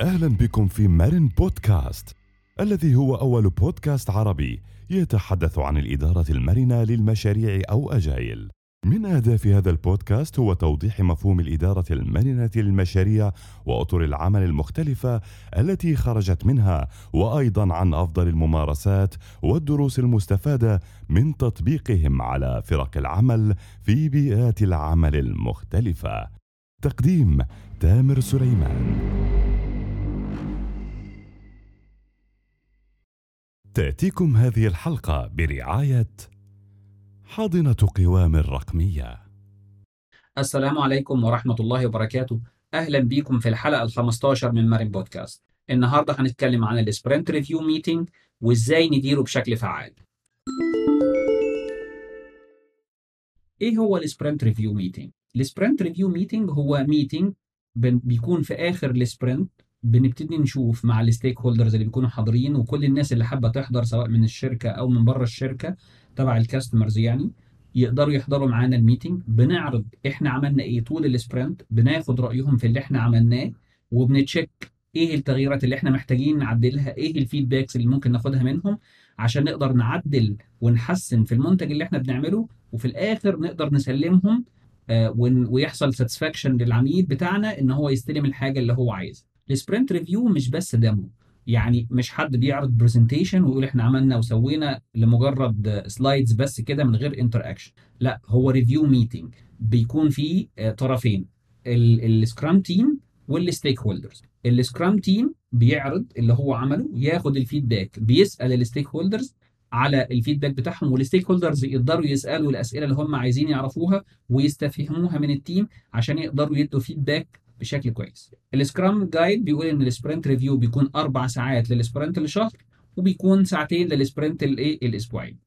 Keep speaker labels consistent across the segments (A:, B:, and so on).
A: أهلا بكم في مارن بودكاست الذي هو أول بودكاست عربي يتحدث عن الإدارة المرنه للمشاريع أو أجايل. من أهداف هذا البودكاست هو توضيح مفهوم الإدارة المرنه للمشاريع وأطر العمل المختلفة التي خرجت منها وأيضا عن أفضل الممارسات والدروس المستفادة من تطبيقهم على فرق العمل في بيئات العمل المختلفة. تقديم تامر سليمان. تأتيكم هذه الحلقة برعاية حاضنة قوام الرقمية.
B: السلام عليكم ورحمة الله وبركاته. أهلا بيكم في الحلقة ال 15 من مارين بودكاست. النهاردة هنتكلم عن ال sprint review meeting وإزاي نديره بشكل فعال. إيه هو ال sprint review meeting؟ ال sprint review meeting هو meeting بيكون في آخر ال sprint بنبتدي نشوف مع ال stakeholders اللي بيكونوا حاضرين وكل الناس اللي حابة تحضر سواء من الشركة أو من بره الشركة تبع ال customers يعني يقدروا يحضروا معانا ال meeting. بنعرض إحنا عملنا إيه طول ال sprint بناخد رأيهم في اللي إحنا عملناه وبن check إيه التغييرات اللي إحنا محتاجين نعدلها إيه ال feedbacks اللي ممكن ناخدها منهم عشان نقدر نعدل ونحسن في المنتج اللي إحنا بنعمله وفي الآخر نقدر نسلمهم آه ويحصل satisfaction للعميل بتاعنا إن هو يستلم الحاجة اللي هو عايزها. ال sprint review مش بس demo. يعني مش حد بيعرض presentation ويقول إحنا عملنا وسوينا لمجرد slides بس كده من غير interaction لا هو review meeting بيكون فيه طرفين. ال scrum team وال stakeholders ال scrum team بيعرض اللي هو عمله ياخد ال feedback بيسأل ال stakeholders على ال feedback بتاعهم وال stakeholders يقدروا يسألوا الأسئلة اللي هم عايزين يعرفوها ويستفهموها من ال team عشان يقدروا يدوا feedback بشكل كويس. ال Scrum Guide بيقول إن ال sprint review بيكون أربع ساعات لل sprint الشهر وبيكون ساعتين لل sprint الايه الاسبوعين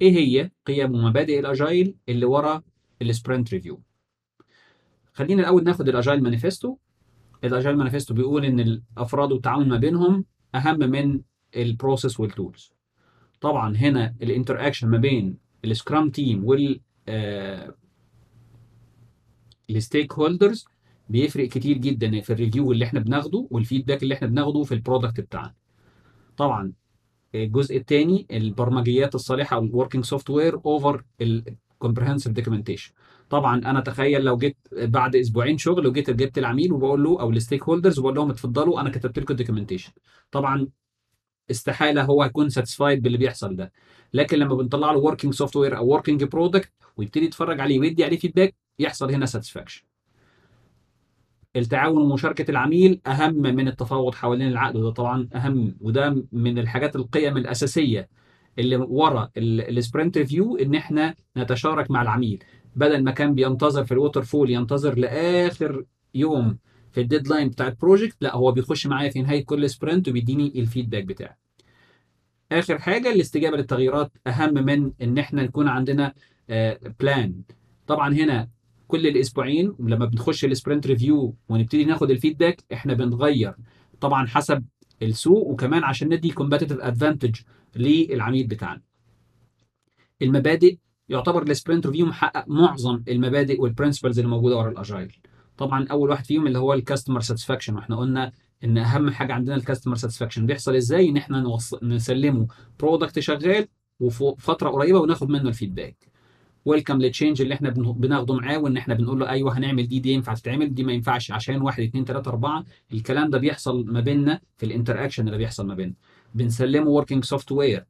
B: إيه هي قيم ومبادئ ال agile اللي ورا ال sprint review خلينا الأول ناخد ال Agile Manifesto. ال Agile Manifesto بيقول إن الأفراد والتعاون ما بينهم أهم من ال process وال tools طبعا هنا ال interaction ما بين ال scrum team وال ال stakeholders بيفرق كتير جدا في ال review اللي إحنا بناخده وال feedback اللي إحنا بناخده في ال product بتاعنا. طبعا الجزء الثاني البرمجيات الصالحة أو ال working software over ال comprehensive documentation طبعا أنا تخيل لو جيت بعد أسبوعين شغل وجيت جبت العميل وبقول له أو ال stakeholders وبقول لهم اتفضلوا أنا كتبت لكم ال documentation طبعا استحالة هو يكون satisfied باللي بيحصل ده. لكن لما بنطلع له working software أو working product ويبتدي يتفرج عليه ويدي عليه feedback يحصل هنا satisfaction التعاون ومشاركة العميل أهم من التفاوض حوالين العقد وده طبعا أهم وده من الحاجات القيم الأساسية اللي ورا ال sprint review إن إحنا نتشارك مع العميل. بدل ما كان بينتظر في ال waterfall ينتظر لآخر يوم في ال deadline بتاع ال project لا هو بيخش معايا في نهاية كل sprint وبيديني ال feedback بتاعي آخر حاجة الاستجابة للتغييرات أهم من إن إحنا يكون عندنا plan طبعا هنا كل الأسبوعين لما بنخش ال sprint review ونبتدي ناخد ال feedback إحنا بنغير طبعا حسب السوق وكمان عشان ندي competitive advantage للعميل بتاعنا. المبادئ يعتبر ال sprint review محقق معظم المبادئ وال principles اللي موجودة ورا ال agile طبعا أول واحد فيهم اللي هو ال customer satisfaction وإحنا قلنا إن أهم حاجة عندنا ال customer satisfaction بيحصل إزاي؟ إن إحنا نوص... نسلمه product شغال وفي فترة قريبة وناخد منه ال feedback. welcome لل change اللي إحنا بناخده معاه وان إحنا بنقول له أيوه هنعمل دي دي ينفع تتعمل دي ما ينفعش. عشان 1 2 3 4 الكلام ده بيحصل ما بيننا في ال interaction اللي بيحصل ما بيننا. بنسلمه working software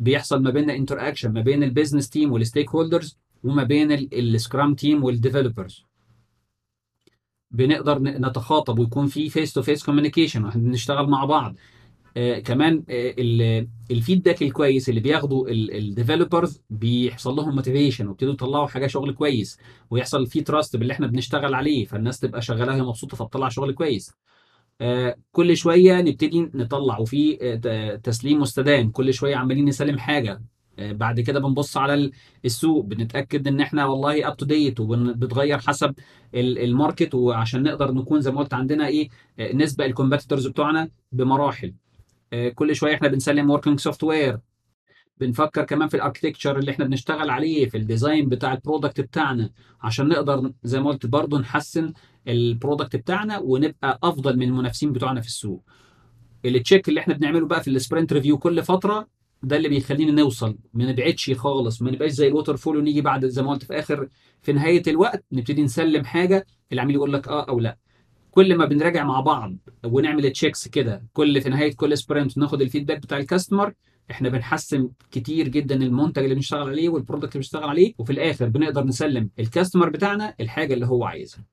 B: بيحصل ما بيننا interaction ما بين ال business team وال stakeholders وما بين ال scrum team وال developers بنقدر نتخاطب ويكون في face to face communication وإحنا بنشتغل مع بعض. آه كمان آه ال feedback الكويس اللي بياخده ال developers بيحصل لهم motivation ويبتدوا يطلعوا حاجة شغل كويس ويحصل في trust باللي إحنا بنشتغل عليه فالناس تبقى شغالة وهي مبسوطة فبتطلع شغل كويس. آه كل شوية نبتدي نطلع وفي آه تسليم مستدام كل شوية عمالين نسلم حاجة. آه بعد كده بنبص على السوق بنتأكد إن إحنا والله up to date وبتغير حسب الماركت وعشان نقدر نكون زي ما قلت عندنا إيه نسبة ال competitors بتوعنا بمراحل. كل شوية إحنا بنسلم working software بنفكر كمان في ال architecture اللي إحنا بنشتغل عليه في ال design بتاع ال product بتاعنا عشان نقدر زي ما قلت برضه نحسن ال product بتاعنا ونبقى أفضل من المنافسين بتوعنا في السوق. ال check اللي إحنا بنعمله بقى في ال sprint review كل فترة ده اللي بيخلينا نوصل. ما نبعدش خالص ما نبقاش زي ال waterfall ونيجي بعد زي ما قلت في آخر في نهاية الوقت نبتدي نسلم حاجة العميل يقول لك آه أو لا. كل ما بنراجع مع بعض ونعمل checks كده كل في نهاية كل sprint ناخد ال feedback بتاع ال customer إحنا بنحسن كتير جدا المنتج اللي بنشتغل عليه وال product اللي بنشتغل عليه وفي الآخر بنقدر نسلم ال customer بتاعنا الحاجة اللي هو عايزها.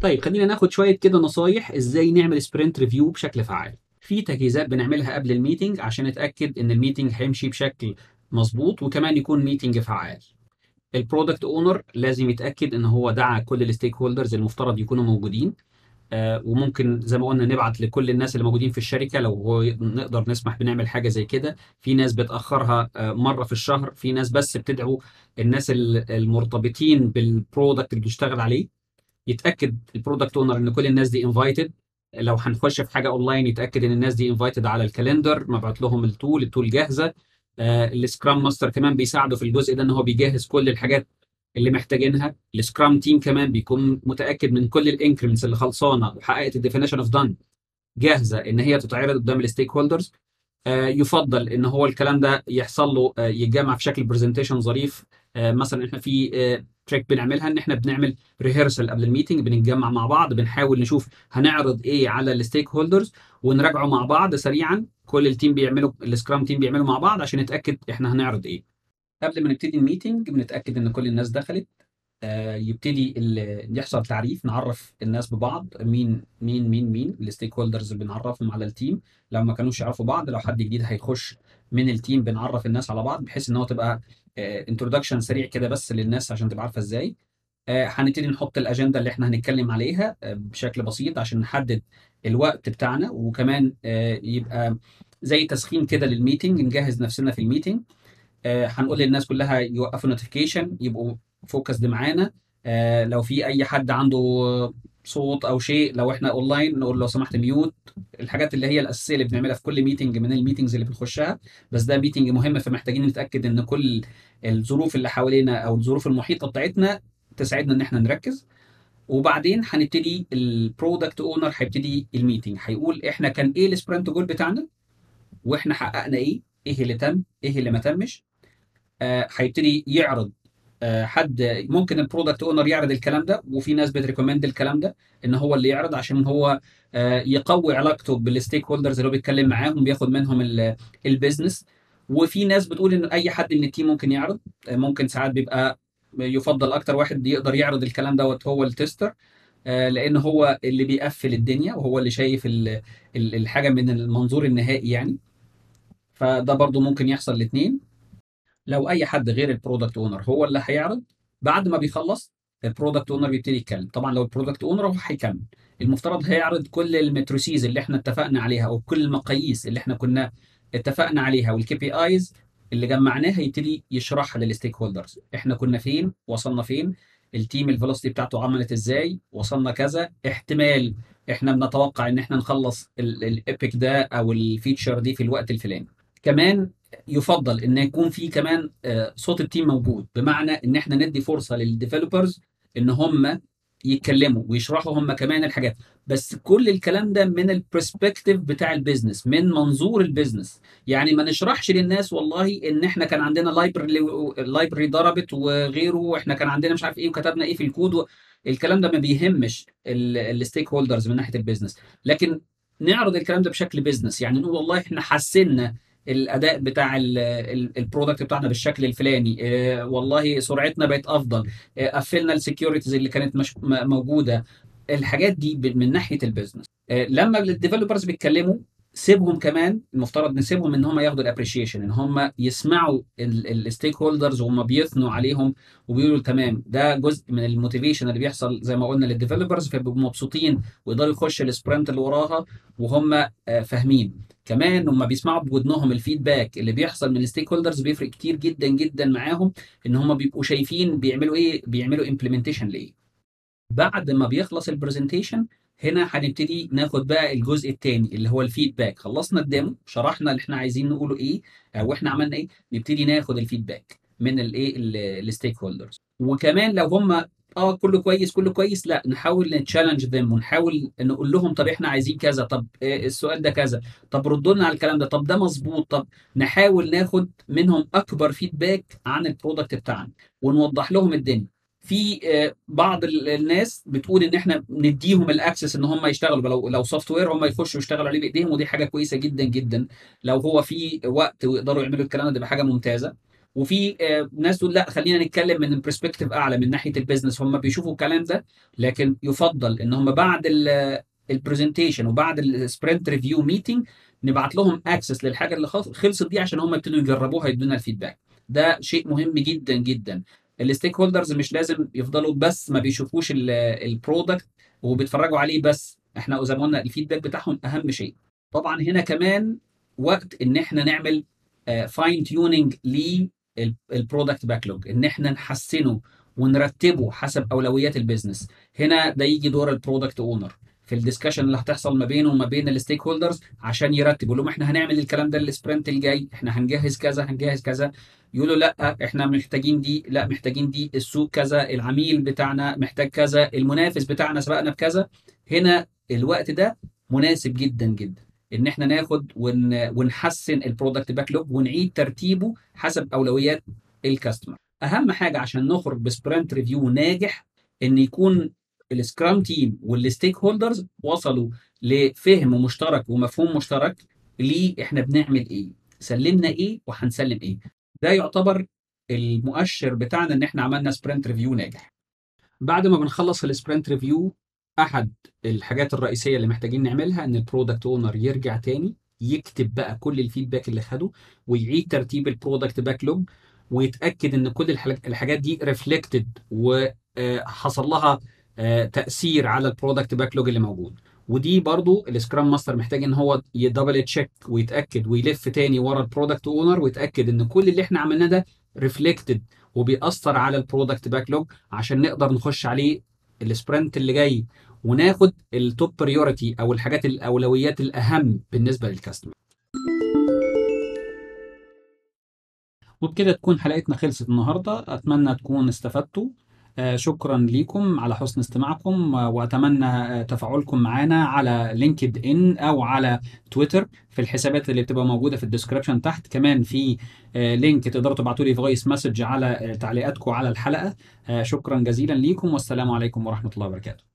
B: طيب خلينا ناخد شوية كده نصايح إزاي نعمل sprint review بشكل فعال. في تجهيزات بنعملها قبل ال meeting عشان نتاكد إن ال meeting هيمشي بشكل مظبوط وكمان يكون meeting فعال. ال product owner لازم يتأكد إن هو دعا كل ال stakeholders المفترض يكونوا موجودين. آه وممكن زي ما قلنا نبعت لكل الناس اللي موجودين في الشركة لو هو نقدر نسمح بنعمل حاجة زي كده. في ناس بتأخرها آه مرة في الشهر في ناس بس بتدعو الناس المرتبطين بال product اللي بيشتغل عليه. يتأكد ال product owner إن كل الناس دي invited لو هنخش في حاجة اونلاين يتأكد إن الناس دي invited على ال calendar مبعوت لهم ال tool ال tool جاهزة. ال scrum master كمان بيساعده في الجزء ده إن هو بيجهز كل الحاجات اللي محتاجينها. ال scrum team كمان بيكون متأكد من كل ال increments اللي خلصانة وحققت ال definition of done جاهزة إن هي تتعرض قدام ال stakeholders آه يفضل إن هو الكلام ده يحصل له آه يتجمع في شكل presentation ظريف. آه مثلا إحنا في trick بنعملها إن إحنا بنعمل rehearsal قبل ال meeting بنتجمع مع بعض بنحاول نشوف هنعرض إيه على ال stakeholders ونراجعه مع بعض سريعا. كل ال team بيعملوا ال scrum team بيعملوا مع بعض عشان نتأكد إحنا هنعرض إيه. قبل ما نبتدي ال meeting بنتأكد إن كل الناس دخلت. آه يبتدي يحصل تعريف نعرف الناس ببعض مين مين مين مين. ال stakeholders بنعرفهم على ال team. لو ما كانوش يعرفوا بعض لو حد جديد هيخش من ال team بنعرف الناس على بعض بحيث إن هو تبقى introduction سريع كده بس للناس عشان تبقى عارفة إزاي. هنبتدي نحط الأجندة اللي إحنا هنتكلم عليها بشكل بسيط عشان نحدد الوقت بتاعنا وكمان يبقى زي تسخين كده لل meeting نجهز نفسنا في ال meeting. هنقول للناس كلها يوقفوا notification يبقوا focused معانا. لو في أي حد عنده صوت أو شيء لو إحنا اونلاين نقول لو سمحت mute الحاجات اللي هي الأساسية اللي بنعملها في كل meeting من ال meetings اللي بنخشها. بس ده meeting مهم فمحتاجين نتأكد إن كل الظروف اللي حوالينا أو الظروف المحيطة بتاعتنا تساعدنا إن إحنا نركز. وبعدين هنبتدي ال product owner هيبتدي ال meeting. هيقول إحنا كان إيه ال sprint goal بتاعنا؟ وإحنا حققنا إيه؟ إيه اللي تم؟ إيه اللي ما تمش؟ هيبتدي آه يعرض حد ممكن ال product owner يعرض الكلام ده وفي ناس بت recommend الكلام ده إن هو اللي يعرض عشان هو يقوي علاقته بال stakeholders اللي هو بيتكلم معاهم بياخد منهم ال business وفي ناس بتقول إن أي حد من ال team ممكن يعرض ممكن ساعات بيبقى يفضل أكتر واحد يقدر يعرض الكلام دوت هو ال tester لأن هو اللي بيقفل الدنيا وهو اللي شايف الحاجة من المنظور النهائي يعني. فده برضو ممكن يحصل الاثنين لو أي حد غير ال product owner هو اللي هيعرض بعد ما بيخلص ال product owner بيبتدي يتكلم. طبعا لو ال product owner هو هيكمل. المفترض هيعرض كل ال metrics اللي إحنا اتفقنا عليها أو كل المقاييس اللي إحنا كنا اتفقنا عليها وال KPIs اللي جمعناها يبتدي يشرحها لل stakeholders إحنا كنا فين؟ وصلنا فين؟ ال team ال velocity بتاعته عملت إزاي؟ وصلنا كذا. احتمال إحنا بنتوقع إن إحنا نخلص ال epic ده أو ال feature دي في الوقت الفلاني. كمان يفضل إن يكون في كمان صوت ال team موجود. بمعنى إن إحنا ندي فرصة لل developers إن هم يتكلموا ويشرحوا هم كمان الحاجات. بس كل الكلام ده من ال perspective بتاع ال business من منظور ال business يعني ما نشرحش للناس والله إن إحنا كان عندنا library library ضربت وغيره وإحنا كان عندنا مش عارف إيه وكتبنا إيه في الكود الكلام ده ما بيهمش ال stakeholders من ناحية ال business لكن نعرض الكلام ده بشكل business يعني نقول والله إحنا حسنا الأداء بتاع ال product بتاعنا بالشكل الفلاني. آه والله سرعتنا بقت أفضل. آه قفلنا ال securities اللي كانت مش موجودة. الحاجات دي من ناحية ال business آه لما ال developers بيتكلموا سيبهم كمان المفترض نسيبهم إن هم ياخدوا ال appreciation إن هم يسمعوا ال stakeholders وهم بيثنوا عليهم وبيقولوا تمام. ده جزء من ال motivation اللي بيحصل زي ما قلنا لل developers فبيبقوا مبسوطين ويقدروا يخشوا ال sprint اللي وراها وهم فاهمين. كمان هم بيسمعوا بودنهم ال feedback اللي بيحصل من ال stakeholders بيفرق كتير جدا جدا معاهم إن هم بيبقوا شايفين بيعملوا إيه بيعملوا implementation لإيه. بعد ما بيخلص ال presentation هنا هنبتدي ناخد بقى الجزء الثاني اللي هو ال feedback خلصنا ال demo شرحنا اللي إحنا عايزين نقوله إيه أو إحنا عملنا إيه نبتدي ناخد ال feedback من الايه ال stakeholders وكمان لو هم آه كله كويس كله كويس. لا نحاول نت challenge them ونحاول نقول لهم طب إحنا عايزين كذا طب آه، السؤال ده كذا طب ردوا لنا على الكلام ده طب ده مظبوط طب نحاول ناخد منهم أكبر feedback عن ال product بتاعنا ونوضح لهم الدنيا. في آه، بعض ال- الناس بتقول إن إحنا نديهم ال access إن هم يشتغلوا لو لو software هم يخشوا يشتغلوا عليه بإيديهم ودي حاجة كويسة جدا جدا. لو هو في وقت ويقدروا يعملوا الكلام ده تبقى حاجة ممتازة. وفي آه، ناس تقول لا خلينا نتكلم من perspective أعلى من ناحية ال business هم بيشوفوا الكلام ده لكن يفضل إن هم بعد ال presentation وبعد ال sprint review meeting نبعت لهم access للحاجة اللي خلص- خلصت دي عشان هم يبتدوا يجربوها يدونا ال feedback ده شيء مهم جدا جدا. ال stakeholders مش لازم يفضلوا بس ما بيشوفوش ال product وبيتفرجوا عليه بس. إحنا زي ما قلنا ال feedback بتاعهم أهم شيء. طبعا هنا كمان وقت إن إحنا نعمل fine tuning لل product backlog إن إحنا نحسنه ونرتبه حسب أولويات ال business هنا ده يجي دور ال product owner في ال discussion اللي هتحصل ما بينه وما بين ال stakeholders عشان يرتب يقول لهم إحنا هنعمل الكلام ده ال sprint الجاي إحنا هنجهز كذا هنجهز كذا. يقولوا لأ إحنا محتاجين دي لأ محتاجين دي. السوق كذا العميل بتاعنا محتاج كذا المنافس بتاعنا سبقنا بكذا. هنا الوقت ده مناسب جدا جدا. إن إحنا ناخد ون... ونحسن ال product backlog ونعيد ترتيبه حسب أولويات ال customer أهم حاجة عشان نخرج ب sprint review ناجح إن يكون ال scrum team وال stakeholders وصلوا لفهم مشترك ومفهوم مشترك ليه إحنا بنعمل إيه سلمنا إيه وهنسلم إيه. ده يعتبر المؤشر بتاعنا إن إحنا عملنا sprint review ناجح. بعد ما بنخلص ال sprint review أحد الحاجات الرئيسية اللي محتاجين نعملها إن ال product owner يرجع تاني يكتب بقى كل ال feedback اللي خده ويعيد ترتيب ال product backlog ويتأكد إن كل الحاجات دي reflected وحصل لها آه، تأثير على ال product backlog اللي موجود. ودي برضو ال scrum master محتاج إن هو ي double check ويتأكد ويلف تاني ورا ال product owner ويتأكد إن كل اللي إحنا عملناه ده reflected وبيأثر على ال product backlog عشان نقدر نخش عليه ال sprint اللي جاي وناخد ال top priority أو الحاجات الاولويات الأهم بالنسبة لل customer وبكده تكون حلقتنا خلصت النهارده. أتمنى تكون استفدتوا. شكرا ليكم على حسن استماعكم آه، وأتمنى آه، تفاعلكم معنا على LinkedIn أو على تويتر. في الحسابات اللي بتبقى موجودة في ال description تحت كمان في آه، link تقدروا تبعتوا لي voice message على آه، تعليقاتكم على الحلقة. آه، شكرا جزيلا ليكم والسلام عليكم ورحمة الله وبركاته.